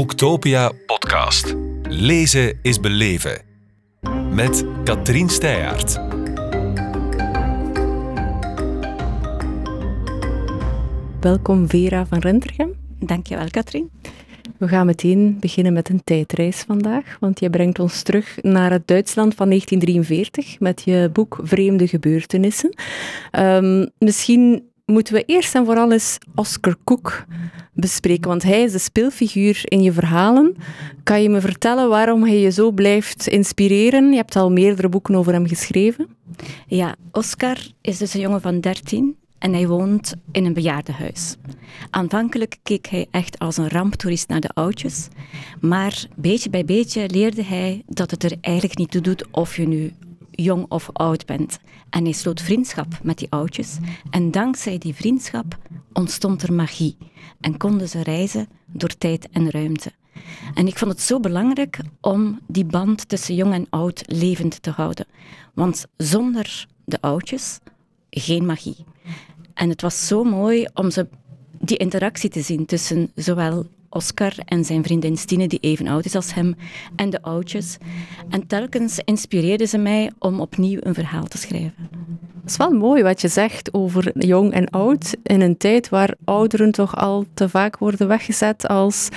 Boektopia podcast. Lezen is beleven. Met Katrien Steyaert. Welkom Vera van Rentergem. Dankjewel Katrien. We gaan meteen beginnen met een tijdreis vandaag, want je brengt ons terug naar het Duitsland van 1943 met je boek Vreemde Gebeurtenissen. Um, misschien moeten we eerst en vooral eens Oscar Koek bespreken, want hij is de speelfiguur in je verhalen. Kan je me vertellen waarom hij je zo blijft inspireren? Je hebt al meerdere boeken over hem geschreven. Ja, Oscar is dus een jongen van 13 en hij woont in een bejaardenhuis. Aanvankelijk keek hij echt als een ramptoerist naar de oudjes, maar beetje bij beetje leerde hij dat het er eigenlijk niet toe doet of je nu jong of oud bent. En hij sloot vriendschap met die oudjes. En dankzij die vriendschap ontstond er magie. En konden ze reizen door tijd en ruimte. En ik vond het zo belangrijk om die band tussen jong en oud levend te houden. Want zonder de oudjes geen magie. En het was zo mooi om ze, die interactie te zien tussen zowel Oscar en zijn vriendin Stine, die even oud is als hem, en de oudjes. En telkens inspireerden ze mij om opnieuw een verhaal te schrijven. Het is wel mooi wat je zegt over jong en oud in een tijd waar ouderen toch al te vaak worden weggezet als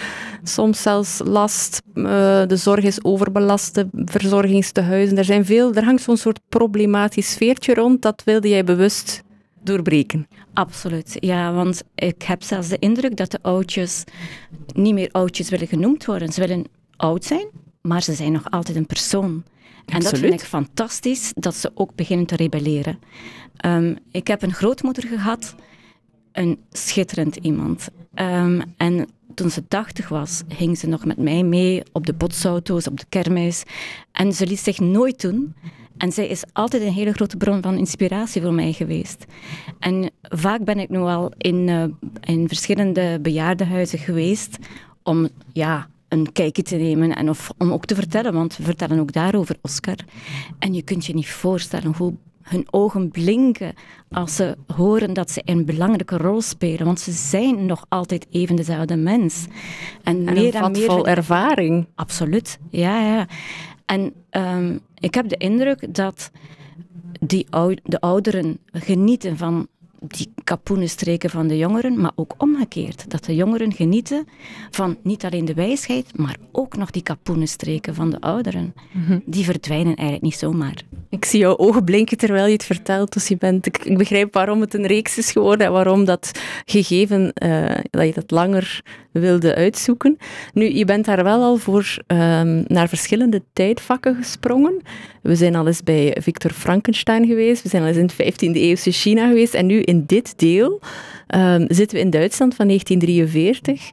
soms zelfs last. Uh, de zorg is overbelast, de verzorgingstehuizen. Er, zijn veel, er hangt zo'n soort problematisch sfeertje rond. Dat wilde jij bewust doorbreken. Absoluut, ja, want ik heb zelfs de indruk dat de oudjes niet meer oudjes willen genoemd worden. Ze willen oud zijn, maar ze zijn nog altijd een persoon. En dat vind ik fantastisch, dat ze ook beginnen te rebelleren. Um, ik heb een grootmoeder gehad, een schitterend iemand. Um, en toen ze 80 was, ging ze nog met mij mee op de botsauto's, op de kermis. En ze liet zich nooit doen. En zij is altijd een hele grote bron van inspiratie voor mij geweest. En vaak ben ik nu al in, uh, in verschillende bejaardenhuizen geweest om ja, een kijkje te nemen en of, om ook te vertellen, want we vertellen ook daarover Oscar. En je kunt je niet voorstellen hoe hun ogen blinken als ze horen dat ze een belangrijke rol spelen. Want ze zijn nog altijd even dezelfde mens. En, en meer en meer. vol ervaring. Absoluut, ja, ja. En um, ik heb de indruk dat die de ouderen genieten van die kapoenenstreken van de jongeren, maar ook omgekeerd. Dat de jongeren genieten van niet alleen de wijsheid, maar ook nog die kapoenenstreken van de ouderen. Mhm. Die verdwijnen eigenlijk niet zomaar. Ik zie jouw ogen blinken terwijl je het vertelt, dus je bent, ik, begrijp waarom het een reeks is geworden en waarom dat gegeven, uh, dat je dat langer wilde uitzoeken. Nu, je bent daar wel al voor um, naar verschillende tijdvakken gesprongen. We zijn al eens bij Victor Frankenstein geweest, we zijn al eens in het 15e eeuwse China geweest en nu in dit deel um, zitten we in Duitsland van 1943.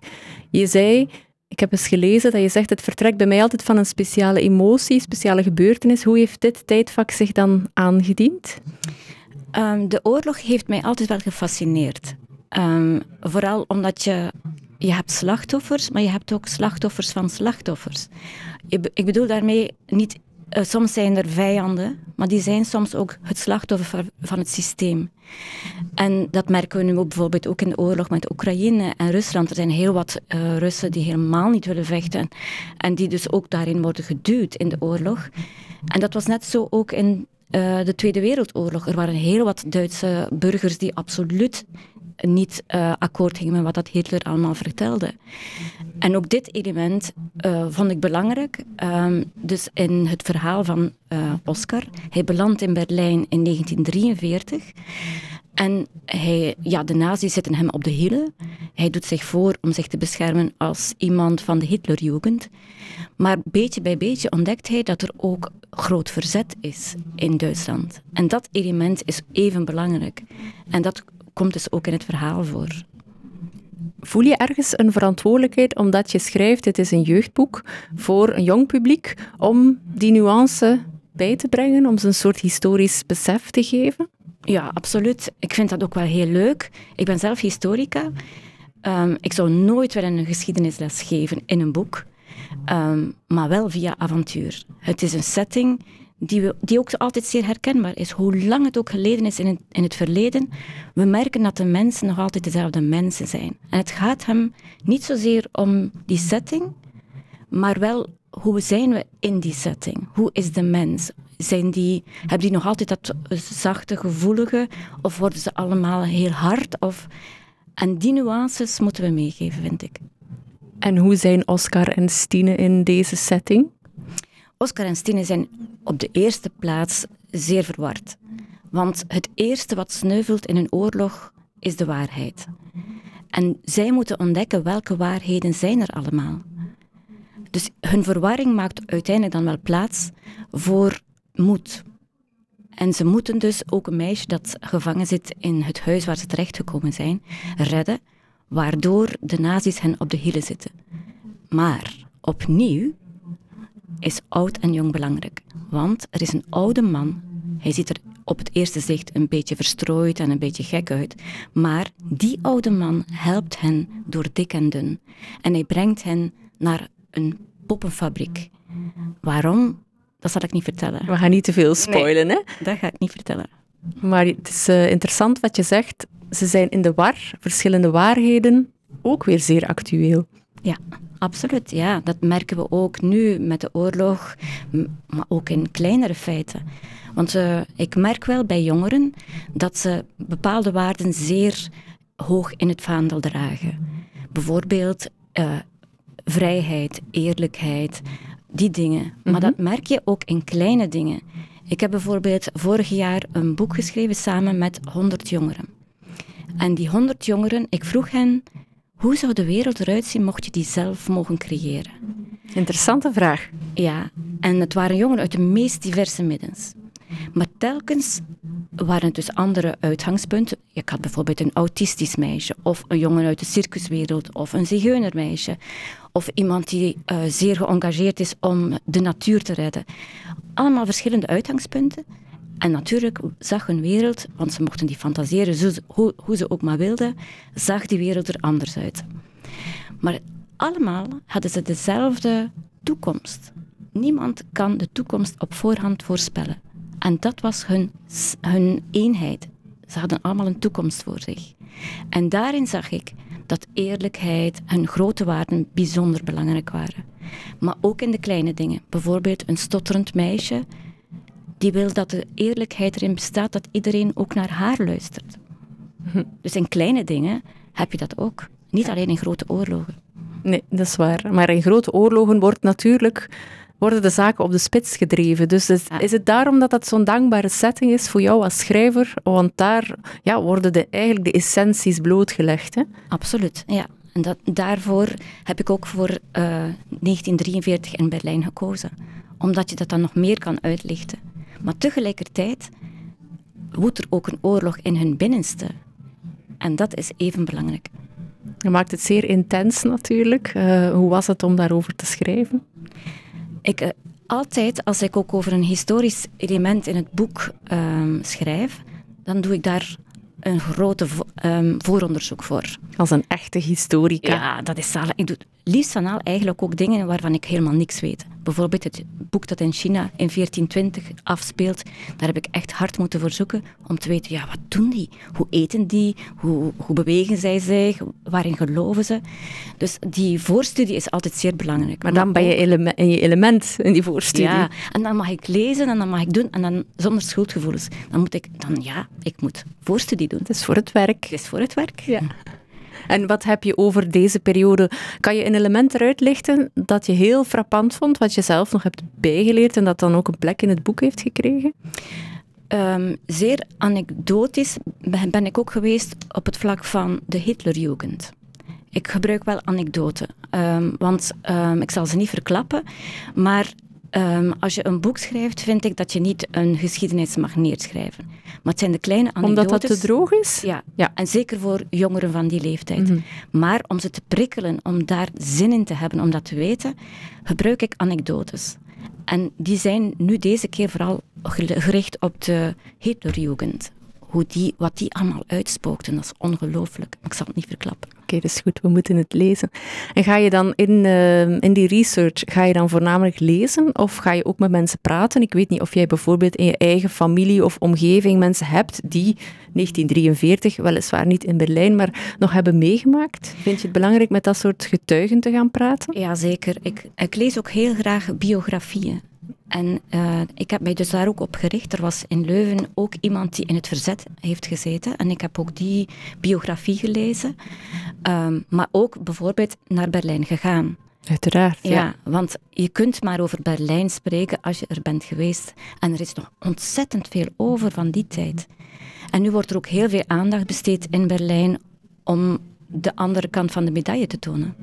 Je zei, ik heb eens gelezen dat je zegt, het vertrekt bij mij altijd van een speciale emotie, speciale gebeurtenis. Hoe heeft dit tijdvak zich dan aangediend? Um, de oorlog heeft mij altijd wel gefascineerd. Um, vooral omdat je, je hebt slachtoffers, maar je hebt ook slachtoffers van slachtoffers. Ik bedoel daarmee niet uh, soms zijn er vijanden, maar die zijn soms ook het slachtoffer van het systeem. En dat merken we nu bijvoorbeeld ook in de oorlog met Oekraïne en Rusland. Er zijn heel wat uh, Russen die helemaal niet willen vechten en die dus ook daarin worden geduwd in de oorlog. En dat was net zo ook in uh, de Tweede Wereldoorlog. Er waren heel wat Duitse burgers die absoluut niet uh, akkoord gingen met wat dat Hitler allemaal vertelde. En ook dit element uh, vond ik belangrijk. Um, dus in het verhaal van uh, Oscar, hij belandt in Berlijn in 1943. En hij, ja, de nazi's zitten hem op de hielen. Hij doet zich voor om zich te beschermen als iemand van de Hitlerjugend. Maar beetje bij beetje ontdekt hij dat er ook groot verzet is in Duitsland. En dat element is even belangrijk. En dat komt dus ook in het verhaal voor. Voel je ergens een verantwoordelijkheid omdat je schrijft, het is een jeugdboek voor een jong publiek, om die nuance bij te brengen, om ze een soort historisch besef te geven? Ja, absoluut. Ik vind dat ook wel heel leuk. Ik ben zelf historica. Um, ik zou nooit willen een geschiedenisles geven in een boek, um, maar wel via avontuur. Het is een setting die, we, die ook altijd zeer herkenbaar is. Hoe lang het ook geleden is in het, in het verleden, we merken dat de mensen nog altijd dezelfde mensen zijn. En het gaat hem niet zozeer om die setting, maar wel hoe zijn we in die setting? Hoe is de mens? Zijn die, hebben die nog altijd dat zachte, gevoelige, of worden ze allemaal heel hard? Of, en die nuances moeten we meegeven, vind ik. En hoe zijn Oscar en Stine in deze setting? Oscar en Stine zijn op de eerste plaats zeer verward. Want het eerste wat sneuvelt in een oorlog is de waarheid. En zij moeten ontdekken welke waarheden zijn er allemaal. Dus hun verwarring maakt uiteindelijk dan wel plaats voor moed. En ze moeten dus ook een meisje dat gevangen zit in het huis waar ze terechtgekomen zijn, redden, waardoor de nazi's hen op de hielen zitten. Maar opnieuw is oud en jong belangrijk. Want er is een oude man. Hij ziet er op het eerste zicht een beetje verstrooid en een beetje gek uit. Maar die oude man helpt hen door dik en dun. En hij brengt hen naar een poppenfabriek. Waarom? Dat zal ik niet vertellen. We gaan niet te veel spoilen, hè? Dat ga ik niet vertellen. Maar het is uh, interessant wat je zegt. Ze zijn in de war, verschillende waarheden, ook weer zeer actueel. Ja, absoluut. Ja, dat merken we ook nu met de oorlog, maar ook in kleinere feiten. Want uh, ik merk wel bij jongeren dat ze bepaalde waarden zeer hoog in het vaandel dragen. Bijvoorbeeld uh, vrijheid, eerlijkheid, die dingen. Maar mhm. dat merk je ook in kleine dingen. Ik heb bijvoorbeeld vorig jaar een boek geschreven samen met 100 jongeren. En die 100 jongeren, ik vroeg hen, hoe zou de wereld eruit zien mocht je die zelf mogen creëren? Interessante vraag. Ja, en het waren jongeren uit de meest diverse middens. Maar telkens waren het dus andere uitgangspunten. Je had bijvoorbeeld een autistisch meisje, of een jongen uit de circuswereld, of een zigeunermeisje, of iemand die uh, zeer geëngageerd is om de natuur te redden. Allemaal verschillende uitgangspunten. En natuurlijk zag hun wereld, want ze mochten die fantaseren hoe, hoe ze ook maar wilden, zag die wereld er anders uit. Maar allemaal hadden ze dezelfde toekomst. Niemand kan de toekomst op voorhand voorspellen. En dat was hun, hun eenheid. Ze hadden allemaal een toekomst voor zich. En daarin zag ik dat eerlijkheid, hun grote waarden bijzonder belangrijk waren. Maar ook in de kleine dingen. Bijvoorbeeld een stotterend meisje die wil dat de eerlijkheid erin bestaat dat iedereen ook naar haar luistert. Dus in kleine dingen heb je dat ook. Niet alleen in grote oorlogen. Nee, dat is waar. Maar in grote oorlogen wordt natuurlijk worden de zaken op de spits gedreven. Dus is, is het daarom dat dat zo'n dankbare setting is voor jou als schrijver? Want daar ja, worden de, eigenlijk de essenties blootgelegd. Hè? Absoluut, ja. En dat, daarvoor heb ik ook voor uh, eh, 1943 in Berlijn gekozen. Omdat je dat dan nog meer kan uitlichten. Maar tegelijkertijd woedt er ook een oorlog in hun binnenste. En dat is even belangrijk. Je maakt het zeer intens natuurlijk. Uh, hoe was het om daarover te schrijven? Ik, uh, altijd, als ik ook over een historisch element in het boek um, schrijf, dan doe ik daar een grote um, vooronderzoek voor. Als een echte historica. Ja, dat is zalig. Ik doe liefst van al eigenlijk ook dingen waarvan ik helemaal niks weet. Bijvoorbeeld het boek dat in China in 1420 afspeelt. Daar heb ik echt hard moeten voor zoeken om te weten, ja, wat doen die? Hoe eten die? Hoe, hoe bewegen zij zich? Waarin geloven ze? Dus die voorstudie is altijd zeer belangrijk. Maar dan ben je in je element in die voorstudie. Ja, en dan mag ik lezen en dan mag ik doen en dan zonder schuldgevoelens. Dan moet ik, dan ja, ik moet voorstudie doen. Het is voor het werk. Het is voor het werk. Ja. En wat heb je over deze periode? Kan je een element eruit lichten dat je heel frappant vond, wat je zelf nog hebt bijgeleerd en dat dan ook een plek in het boek heeft gekregen? Um, zeer anekdotisch ben ik ook geweest op het vlak van de Hitlerjugend. Ik gebruik wel anekdoten, um, want um, ik zal ze niet verklappen, maar Um, als je een boek schrijft, vind ik dat je niet een geschiedenis mag neerschrijven. Maar het zijn de kleine anekdotes. Omdat dat te droog is? Ja, ja. en zeker voor jongeren van die leeftijd. Mm -hmm. Maar om ze te prikkelen, om daar zin in te hebben, om dat te weten, gebruik ik anekdotes. En die zijn nu deze keer vooral gericht op de Hitlerjugend. Hoe die, wat die allemaal uitspookten, dat is ongelooflijk. Ik zal het niet verklappen. Oké, dat is goed, we moeten het lezen. En ga je dan in, uh, in die research, ga je dan voornamelijk lezen of ga je ook met mensen praten? Ik weet niet of jij bijvoorbeeld in je eigen familie of omgeving mensen hebt die 1943, weliswaar niet in Berlijn, maar nog hebben meegemaakt. Vind je het belangrijk met dat soort getuigen te gaan praten? Ja, zeker. Ik, ik lees ook heel graag biografieën. En uh, ik heb mij dus daar ook op gericht. Er was in Leuven ook iemand die in het verzet heeft gezeten. En ik heb ook die biografie gelezen. Um, maar ook bijvoorbeeld naar Berlijn gegaan. Uiteraard. Ja. ja, want je kunt maar over Berlijn spreken als je er bent geweest. En er is nog ontzettend veel over van die tijd. En nu wordt er ook heel veel aandacht besteed in Berlijn om de andere kant van de medaille te tonen.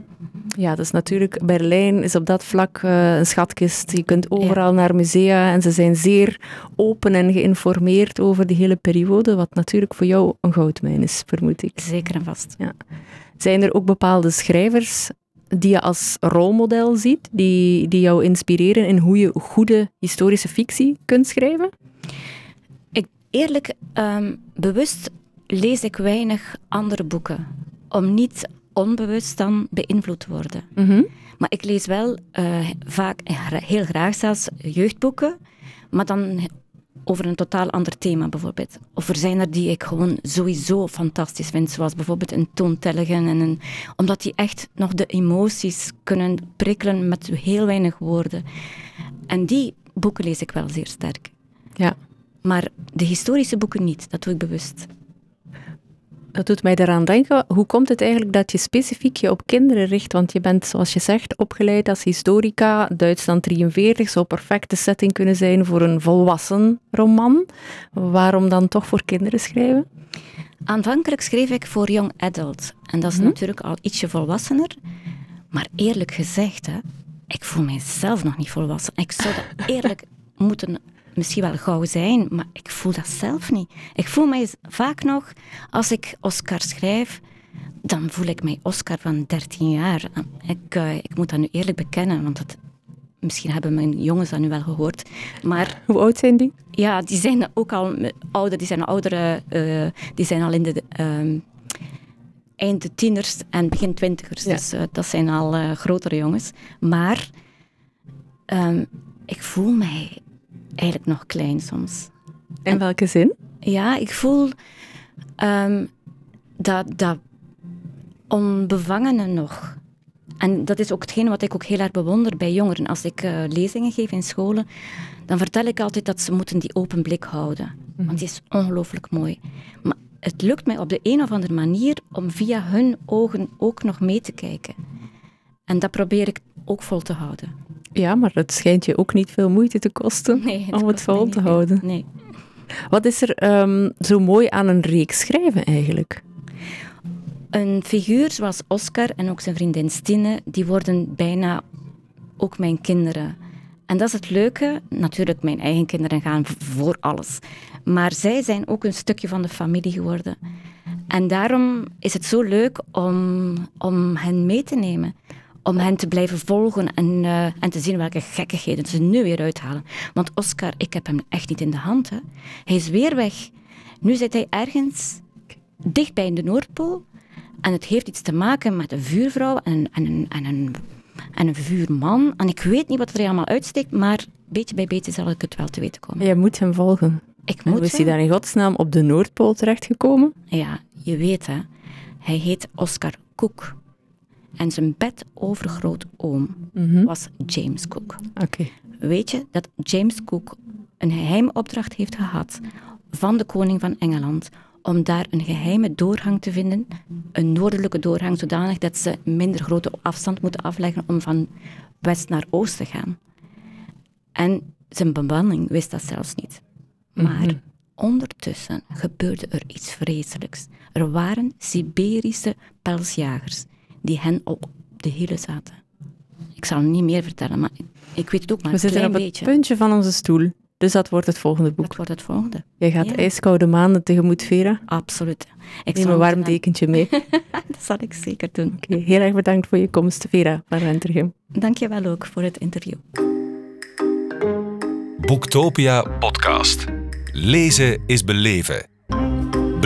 Ja, dus natuurlijk, Berlijn is op dat vlak uh, een schatkist. Je kunt overal naar musea en ze zijn zeer open en geïnformeerd over die hele periode, wat natuurlijk voor jou een goudmijn is, vermoed ik. Zeker en vast. Ja. Zijn er ook bepaalde schrijvers die je als rolmodel ziet, die, die jou inspireren in hoe je goede historische fictie kunt schrijven? Ik, eerlijk, um, bewust lees ik weinig andere boeken. Om niet onbewust dan beïnvloed te worden. Mm -hmm. Maar ik lees wel uh, vaak, heel graag zelfs, jeugdboeken, maar dan over een totaal ander thema bijvoorbeeld. Of er zijn er die ik gewoon sowieso fantastisch vind, zoals bijvoorbeeld een toontelligen. En een, omdat die echt nog de emoties kunnen prikkelen met heel weinig woorden. En die boeken lees ik wel zeer sterk. Ja. Maar de historische boeken niet, dat doe ik bewust. Dat doet mij eraan denken, hoe komt het eigenlijk dat je specifiek je op kinderen richt? Want je bent, zoals je zegt, opgeleid als historica. Duitsland 43 zou perfecte setting kunnen zijn voor een volwassen roman. Waarom dan toch voor kinderen schrijven? Aanvankelijk schreef ik voor young adult. En dat is Mhm. natuurlijk al ietsje volwassener. Maar eerlijk gezegd, hè, ik voel mijzelf nog niet volwassen. Ik zou dat eerlijk moeten misschien wel gauw zijn, maar ik voel dat zelf niet. Ik voel mij vaak nog, als ik Oscar schrijf, dan voel ik mij Oscar van 13 jaar. Ik, uh, ik moet dat nu eerlijk bekennen, want dat, misschien hebben mijn jongens dat nu wel gehoord. Maar, Hoe oud zijn die? Ja, die zijn ook al ouder, die zijn oudere, uh, die zijn al in de... Uh, eind de tieners en begin twintigers. Ja. Dus uh, dat zijn al uh, grotere jongens. Maar um, ik voel mij eigenlijk nog klein soms. In en, welke zin? Ja, ik voel um, dat, dat onbevangene nog. En dat is ook hetgeen wat ik ook heel erg bewonder bij jongeren. Als ik uh, lezingen geef in scholen, dan vertel ik altijd dat ze moeten die open blik houden. -hmm. Want die is ongelooflijk mooi. Maar het lukt mij op de een of andere manier om via hun ogen ook nog mee te kijken. En dat probeer ik ook vol te houden. Ja, maar het schijnt je ook niet veel moeite te kosten nee, het om het vol te houden. Nee. Wat is er um, zo mooi aan een reeks schrijven eigenlijk? Een figuur zoals Oscar en ook zijn vriendin Stine, die worden bijna ook mijn kinderen. En dat is het leuke. Natuurlijk, mijn eigen kinderen gaan voor alles. Maar zij zijn ook een stukje van de familie geworden. En daarom is het zo leuk om, om hen mee te nemen. Om hen te blijven volgen en, uh, en te zien welke gekkigheden ze nu weer uithalen. Want Oscar, ik heb hem echt niet in de hand. Hè. Hij is weer weg. Nu zit hij ergens dichtbij in de Noordpool. En het heeft iets te maken met een vuurvrouw en, en, en, en, een, en een vuurman. En ik weet niet wat er allemaal uitsteekt, maar beetje bij beetje zal ik het wel te weten komen. Je moet hem volgen. Ik moet is hij daar in godsnaam op de Noordpool terechtgekomen? Ja, je weet hè. Hij heet Oscar Cook. En zijn bed overgrootoom mm -hmm. was James Cook. Oké. Okay. Weet je dat James Cook een geheime opdracht heeft gehad van de koning van Engeland om daar een geheime doorgang te vinden, een noordelijke doorgang, zodanig dat ze minder grote afstand moeten afleggen om van west naar oost te gaan. En zijn bemanning wist dat zelfs niet. Maar mm -hmm. ondertussen gebeurde er iets vreselijks. Er waren Siberische pelsjagers die hen op de hielen zaten. Ik zal niet meer vertellen, maar ik weet het ook maar We een zitten klein op het beetje. puntje van onze stoel. Dus dat wordt het volgende boek. Dat wordt het volgende. Jij gaat Ja. ijskoude maanden tegemoet, Vera. Absoluut. Ik Neem een warm dekentje mee. Dat zal ik zeker doen. heel erg bedankt voor je komst, Vera van Rentergem. Dank je wel ook voor het interview. Boektopia podcast. Lezen is beleven.